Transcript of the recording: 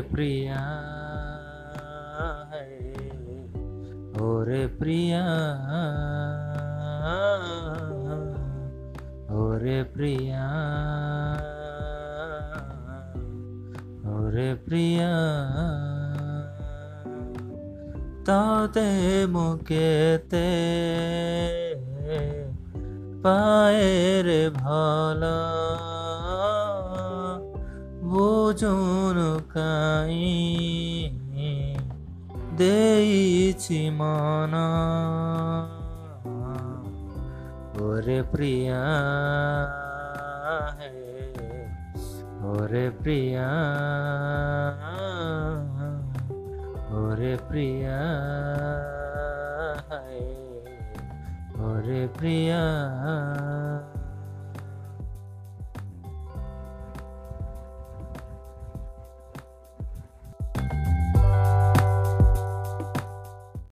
प्रिया है रे प्रिया हो रे प्रिया हो रे प्रिया। ताते मुकेते पाए रे भाला। ওজন কাই দেছি মন। ওরে প্রিয়া হে ওরে প্রিয়া ওরে প্রিয়া হে ওরে প্রিয়া।